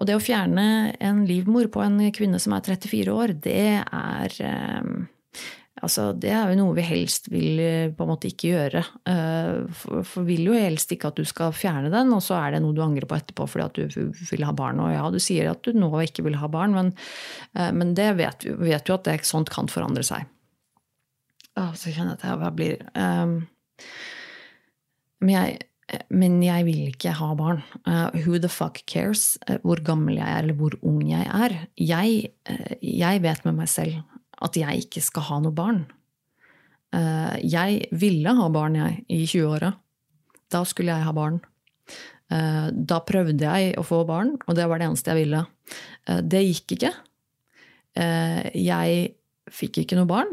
Og det å fjerne en livmor på en kvinne som er 34 år, det er eh, Altså, det er jo noe vi helst vil eh, på en måte ikke gjøre. Eh, for, vil jo helst ikke at du skal fjerne den, og så er det noe du angrer på etterpå fordi at du vil ha barn. Og ja, du sier at du nå ikke vil ha barn, men, men det vet, vet jo at det, sånt kan forandre seg. Å, så kjenner jeg at jeg blir um, men, jeg, men jeg vil ikke ha barn. Uh, who the fuck cares hvor gammel jeg er, eller hvor ung jeg er? Jeg, jeg vet med meg selv at jeg ikke skal ha noe barn. Jeg ville ha barn, jeg, i 20-åra. Da skulle jeg ha barn. Da prøvde jeg å få barn, og det var det eneste jeg ville. Det gikk ikke. Jeg fikk ikke noe barn,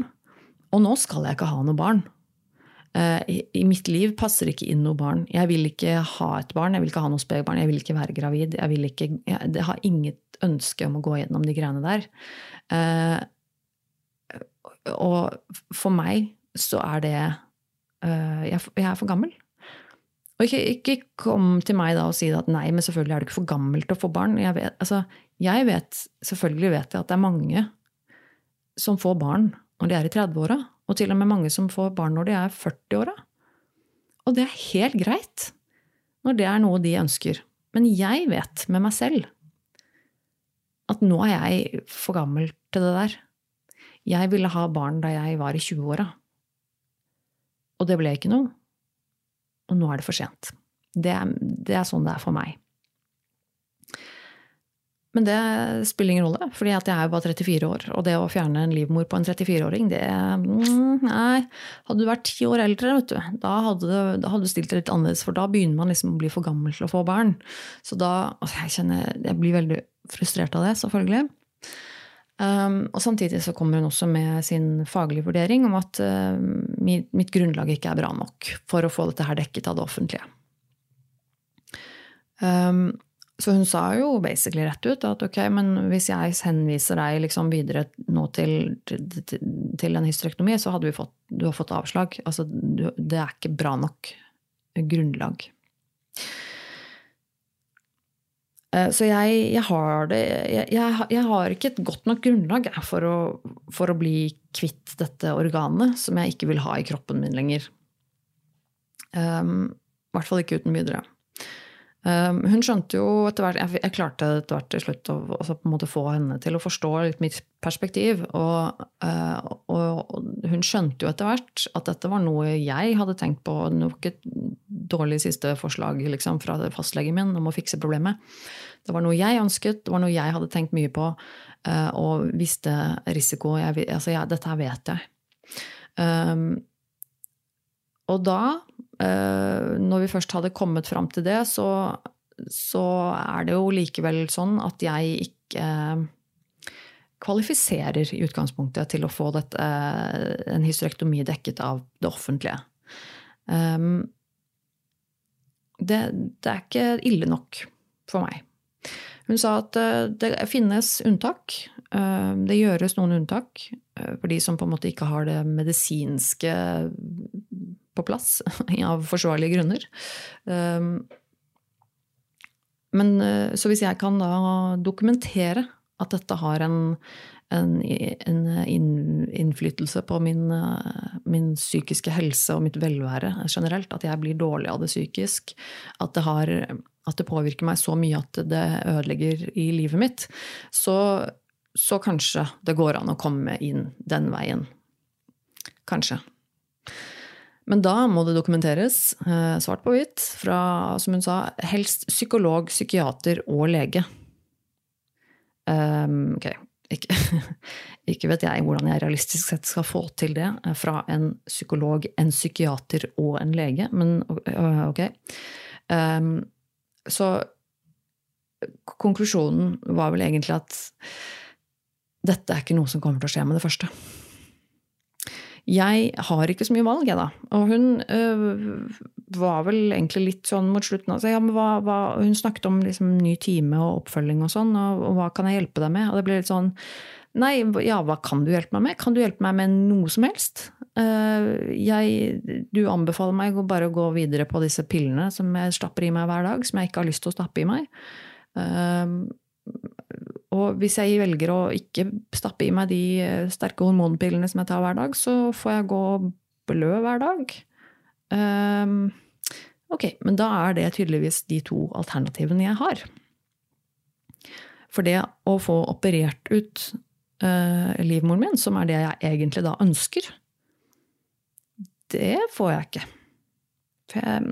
og nå skal jeg ikke ha noe barn. I mitt liv passer ikke inn noe barn. Jeg vil ikke ha et barn, jeg vil ikke ha noe spedbarn, jeg vil ikke være gravid. Jeg, vil ikke, jeg har inget ønske om å gå gjennom de greiene der. Og for meg så er det uh, jeg, jeg, er for gammel. Og ikke, ikke, kom til meg da og si at nei, men selvfølgelig er du ikke for gammel til å få barn. Jeg vet, altså, jeg vet selvfølgelig vet jeg at det er mange som får barn når de er i 30-åra. Og til og med mange som får barn når de er 40-åra. Og det er helt greit når det er noe de ønsker. Men jeg vet med meg selv at nå er jeg for gammel til det der. Jeg ville ha barn da jeg var i 20-åra. Og det ble ikke noe. Og nå er det for sent. Det er, det er sånn det er for meg. Men det spiller ingen rolle, fordi jeg er jo bare 34 år. Og det å fjerne en livmor på en 34-åring, det mm, Nei. Hadde du vært ti år eldre, vet du, da hadde, du, stilt det litt annerledes. For da begynner man liksom å bli for gammel til å få barn. Så da altså Jeg kjenner Jeg blir veldig frustrert av det, selvfølgelig. Um, og samtidig så kommer hun også med sin faglige vurdering om at uh, mitt, mitt, grunnlag ikke er bra nok for å få dette her dekket av det offentlige. Um, så hun sa jo basically rett ut at ok, men hvis jeg henviser deg liksom videre nå til, til, til, en hysterektomi, så hadde fått, du har fått avslag. Altså, det er ikke bra nok grunnlag. Eh, så jeg, jeg har det jeg, jeg, har ikke et godt nok grunnlag for å, for å, bli kvitt dette organet, som jeg ikke vil ha i kroppen min lenger. Um, I hvert fall ikke uten videre. Um, hun skjønte jo etter hvert Jeg, klarte etter hvert til slutt å på en måte få henne til å forstå litt mitt perspektiv. Og, uh, og, og, hun skjønte jo etter hvert at dette var noe jeg hadde tenkt på. Nok et dårlig siste forslag liksom, fra fastlegen min om å fikse problemet. Det var noe jeg ønsket, det var noe jeg hadde tenkt mye på. Uh, og visste risiko. Jeg, altså, jeg, dette her vet jeg. Um, og da Eh, når vi først hadde kommet fram til det, så, så, er det jo likevel sånn at jeg ikke kvalifiserer i utgangspunktet til å få dette, en hysterektomi dekket av det offentlige. Um, det, det, er ikke ille nok for meg. Hun sa at eh, det finnes unntak. Det gjøres noen unntak for de som på en måte ikke har det medisinske på plass, [laughs] av forsvarlige grunner. Ehm, men, eh, så hvis jeg kan da dokumentere at dette har en, en, en innflytelse på min, eh, min, psykiske helse og mitt velvære generelt, at jeg blir dårlig av det psykisk, at det, har, at det påvirker meg så mye at det ødelegger i livet mitt, så, så kanskje det går an å komme inn den veien. Kanskje. Men da må det dokumenteres, eh, svart på hvitt, fra, som hun sa, helst psykolog, psykiater og lege. Um, ok, ikke, [laughs] ikke, vet jeg hvordan jeg realistisk sett skal få til det eh, fra en psykolog, en psykiater og en lege, men ok. Um, så konklusjonen var vel egentlig at dette er ikke noe som kommer til å skje med det første. Jeg har ikke så mye valg, jeg, da. Og hun øh, var vel egentlig litt sånn mot slutten altså, ja, hva, hva, Hun snakket om liksom, ny time og oppfølging og sånn, og, og, hva kan jeg hjelpe deg med? Og det ble litt sånn Nei, ja, hva kan du hjelpe meg med? Kan du hjelpe meg med noe som helst? Uh, jeg, du anbefaler meg å bare gå videre på disse pillene som jeg stapper i meg hver dag, som jeg ikke har lyst til å stappe i meg. Uh, og hvis jeg velger å ikke stappe i meg de eh, sterke hormonpillene som jeg tar hver dag, så får jeg gå blø hver dag. Um, ok, men da er det tydeligvis de to alternativene jeg har. For det å få operert ut uh, livmoren min, som er det jeg egentlig da ønsker, det får jeg ikke. Jeg,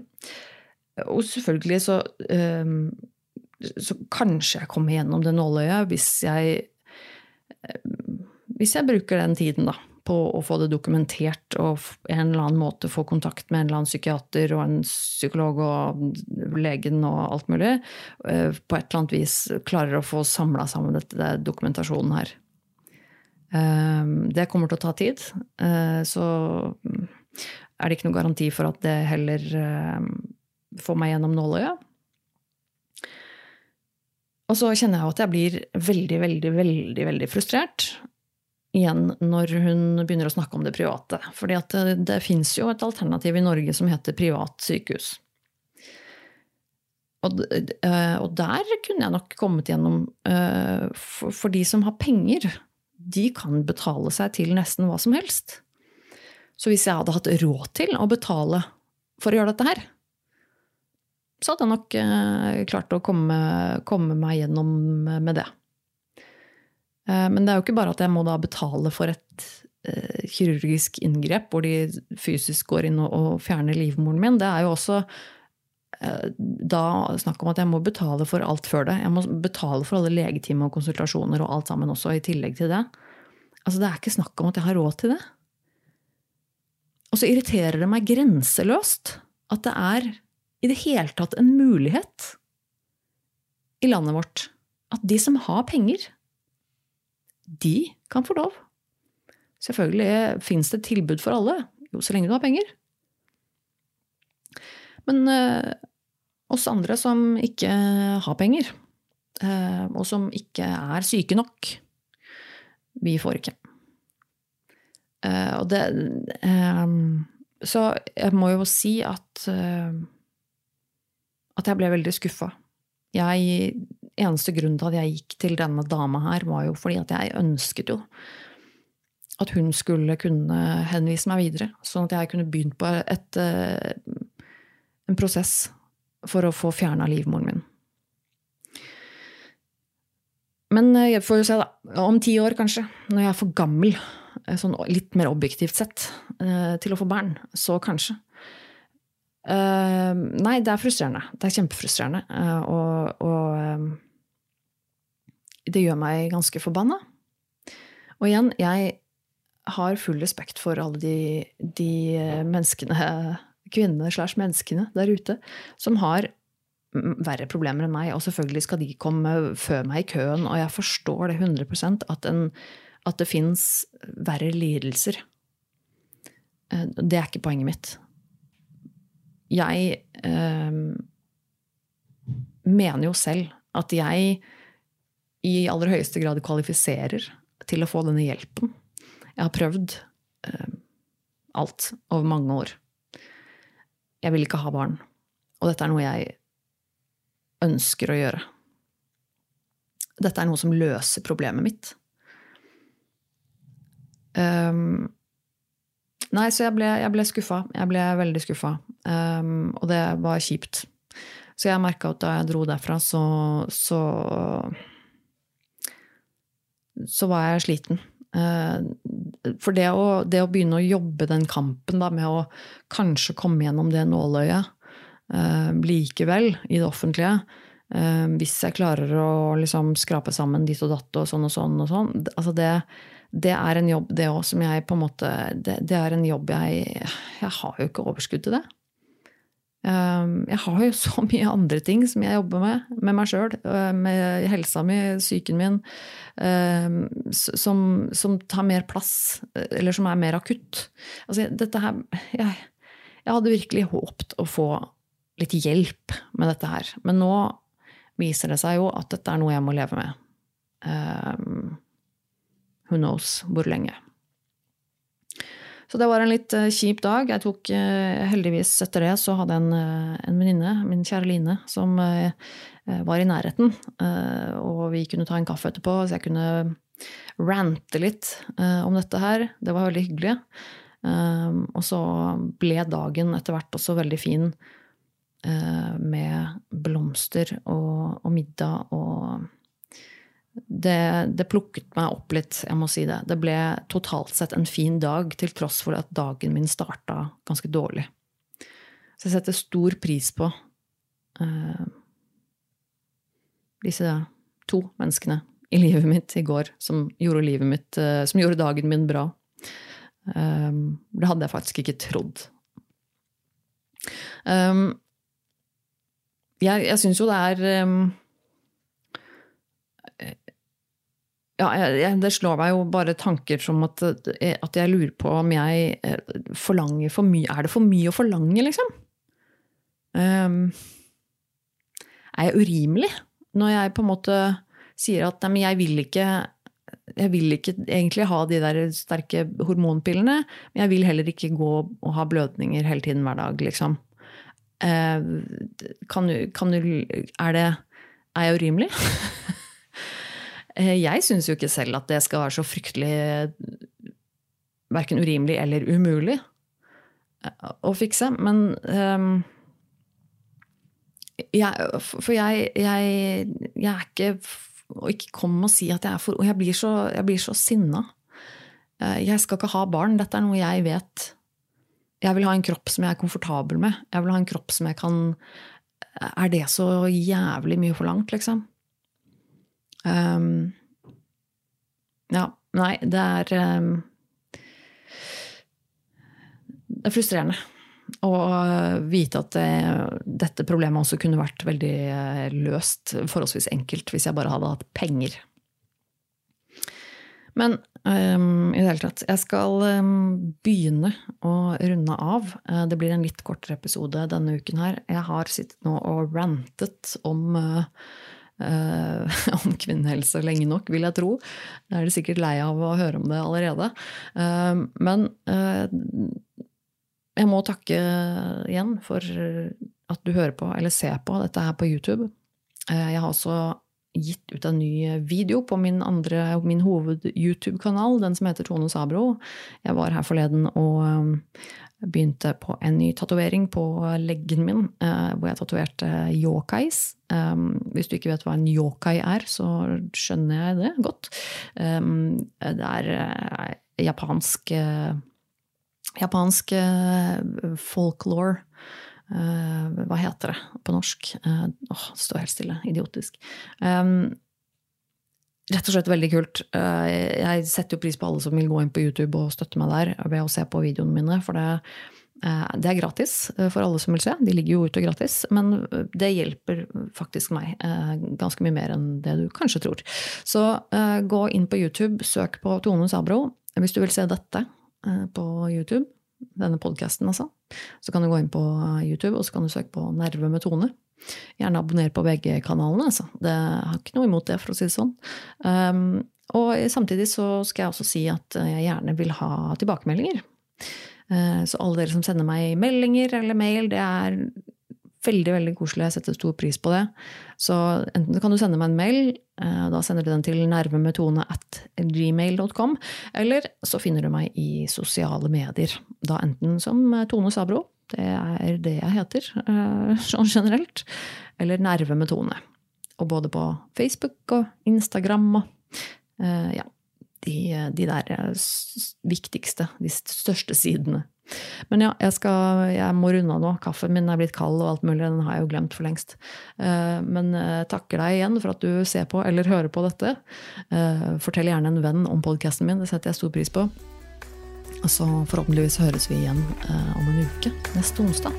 og selvfølgelig så um, så kanskje jeg kommer gjennom det nåløyet hvis jeg eh, hvis jeg bruker den tiden da, på å få det dokumentert og en eller annen måte få kontakt med en eller annen psykiater og en psykolog og legen og alt mulig, eh, på et eller annet vis klarer å få samla sammen dette det dokumentasjonen her. Eh, det kommer til å ta tid. Så er det ikke noen garanti for at det heller får meg gjennom nåløyet. Og så kjenner jeg at jeg blir veldig, veldig, veldig, veldig frustrert igjen når hun begynner å snakke om det private. Fordi at det, det fins jo et alternativ i Norge som heter privat sykehus. Og, eh, og der kunne jeg nok kommet gjennom eh, for, for, de som har penger, de kan betale seg til nesten hva som helst. Så hvis jeg hadde hatt råd til å betale for å gjøre dette her, så hadde jeg nok eh, klart å komme, komme, meg gjennom med det. Eh, men det er jo ikke bare at jeg må da betale for et eh, kirurgisk inngrep hvor de fysisk går inn og, og fjerner livmoren min. Det er jo også da snakk om at jeg må betale for alt før det. Jeg må betale for alle legetimer og konsultasjoner og alt sammen også, i tillegg til det. Altså, det er ikke snakk om at jeg har råd til det. Og så irriterer det meg grenseløst at det er i det hele tatt en mulighet i landet vårt at de som har penger, de kan få lov. Selvfølgelig fins det tilbud for alle, jo så lenge du har penger. Men eh, oss andre som ikke har penger, eh, og som ikke er syke nok, vi får ikke. Eh, det eh, Så jeg må jo si at eh, at jeg ble veldig skuffa. Eneste grunn til at jeg gikk til denne dama her, var jo fordi at jeg ønsket jo at hun skulle kunne henvise meg videre, sånn at jeg kunne begynt på et, eh, en prosess for å få fjerna livmoren min. Men eh, jeg får jo se, da. Om ti år, kanskje. Når jeg er for gammel, eh, sånn litt mer objektivt sett, til å få barn. Så kanskje. Nei, det er frustrerende. Det er kjempefrustrerende. Og, og det gjør meg ganske forbanna. Og igjen, jeg har full respekt for alle de, de menneskene, kvinnene slash menneskene der ute, som har verre problemer enn meg, og selvfølgelig skal de komme før meg i køen. Og jeg forstår det 100% at, en, at det fins verre lidelser. Eh, det er ikke poenget mitt. Jeg eh, mener jo selv at jeg i aller høyeste grad kvalifiserer til å få denne hjelpen. Jeg har prøvd eh, alt over mange år. Jeg vil ikke ha barn. Og dette er noe jeg ønsker å gjøre. Dette er noe som løser problemet mitt. Um, nei, så jeg ble, jeg ble skuffa. Jeg ble veldig skuffa. Um, og det var kjipt. Så jeg merka at da jeg dro derfra, så, så Så var jeg sliten. Uh, for det å, det å, begynne å jobbe den kampen da, med å kanskje komme gjennom det nåløyet uh, likevel i det offentlige. Uh, hvis jeg klarer å liksom skrape sammen ditt og datt og sånn og sånn og sånn. Altså det, det er en jobb, det òg, som jeg på en måte det, det, er en jobb jeg Jeg har jo ikke overskudd til det. Uh, jeg har jo [laughs] så mye andre ting som jeg jobber med, med meg sjøl, med helsa mi, psyken min, som, som, tar mer plass, eller som er mer akutt. Altså, dette her jeg, jeg hadde virkelig håpet å få litt hjelp med dette her. Men nå viser det seg jo at dette er noe jeg må leve med. Who knows hvor lenge. Så det var en litt uh, kjip dag. Jeg tok uh, heldigvis etter det så hadde jeg en, uh, en venninne, min kjære Line, som var i nærheten. og vi kunne ta en kaffe etterpå, så jeg kunne rante litt om dette her. Det var veldig hyggelig. Og så ble dagen etter hvert også veldig fin Eh, med blomster og, og middag og det, det, plukket meg opp litt, jeg må si det. Det ble totalt sett en fin dag, til tross for at dagen min starta ganske dårlig. Så jeg setter stor pris på uh, disse to menneskene i livet mitt i går som gjorde, mitt, uh, som gjorde dagen min bra. Um, det hadde jeg faktisk ikke trodd. Um, jeg, jeg syns jo det er um, ja, jeg, det slår meg jo bare tanker som at, at, jeg lurer på om jeg eh, forlanger for mye. Er det for mye å forlange, liksom? Um, er jeg urimelig når jeg på en måte sier at nei, jeg vil ikke jeg vil ikke egentlig ha de der sterke hormonpillene, men jeg vil heller ikke gå og ha blødninger hele tiden hver dag, liksom. Eh, kan du, kan du Er det Er jeg urimelig? [laughs] Eh, jeg syns jo ikke selv at det skal være så fryktelig Verken urimelig eller umulig eh, å fikse. Men um, jeg, For jeg, jeg, jeg, er ikke Og ikke kom og si at jeg er for Og jeg blir så, jeg så sinna. Jeg skal ikke ha barn. Dette er noe jeg vet jeg vil ha en kropp som jeg er komfortabel med. Jeg vil ha en kropp som jeg kan Er det så jævlig mye forlangt, liksom? Um, ja. Nei, det er um, Det er frustrerende å vite at det, dette problemet også kunne vært veldig eh, løst, forholdsvis enkelt, hvis jeg bare hadde hatt penger. Men um, i det hele tatt Jeg skal um, begynne å runde av. Uh, det blir en litt kortere episode denne uken her. Jeg har sittet nå og rantet om uh, [laughs] om kvinnehelse lenge nok, vil jeg tro. Da er de sikkert lei av å høre om det allerede. Men jeg må takke igjen for at du hører på eller ser på dette her på YouTube. Jeg har også gitt ut en ny video på min, min hoved-YouTube-kanal, den som heter Tone Sabro. Jeg var her forleden og um, begynte på en ny tatovering på leggen min, uh, hvor jeg tatoverte yokais. Um, hvis du ikke vet hva en yokai er, så skjønner jeg det godt. Um, det er uh, japansk uh, Japansk folklore hva heter det på norsk? Åh, det står helt stille. Idiotisk. Um, rett og slett veldig kult. Uh, jeg setter jo pris på alle som vil gå inn på YouTube og støtte meg der ved å se på videoene mine. For det, det er gratis for alle som vil se. De ligger jo ute gratis. Men det hjelper faktisk meg ganske mye mer enn det du kanskje tror. Så gå inn på YouTube, søk på Tone Sabro hvis du vil se dette på YouTube denne podkasten, altså. Så kan du gå inn på YouTube og så kan du søke på Nerve med Tone. Gjerne abonner på begge kanalene. Altså. Det har ikke noe imot det, for å si det sånn. Um, og samtidig så skal jeg også si at jeg gjerne vil ha tilbakemeldinger. Uh, så alle dere som sender meg meldinger eller mail, det er veldig veldig koselig. Jeg setter stor pris på det. Så enten kan du sende meg en mail, uh, da sender du den til nervemetone at gmail.com, eller så finner du meg i sosiale medier. Da enten som Tone Sabro, det er det jeg heter eh, sånn generelt, eller Nerve med Tone. Og både på Facebook og Instagram og eh, ja, de, de der viktigste, de største sidene. Men ja, jeg, skal, jeg må runde av nå. Kaffen min er blitt kald og alt mulig. Den har jeg jo glemt for lengst. Eh, men eh, takker deg igjen for at du ser på eller hører på dette. Eh, fortell gjerne en venn om podkasten min. Det setter jeg stor pris på. Og så forhåpentligvis høres vi igjen om en uke. Neste onsdag.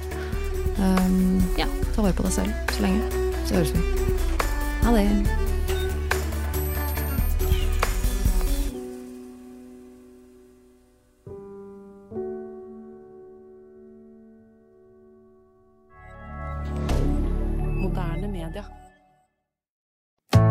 Ja, ta vare på deg selv så lenge. Så høres vi. Ha det.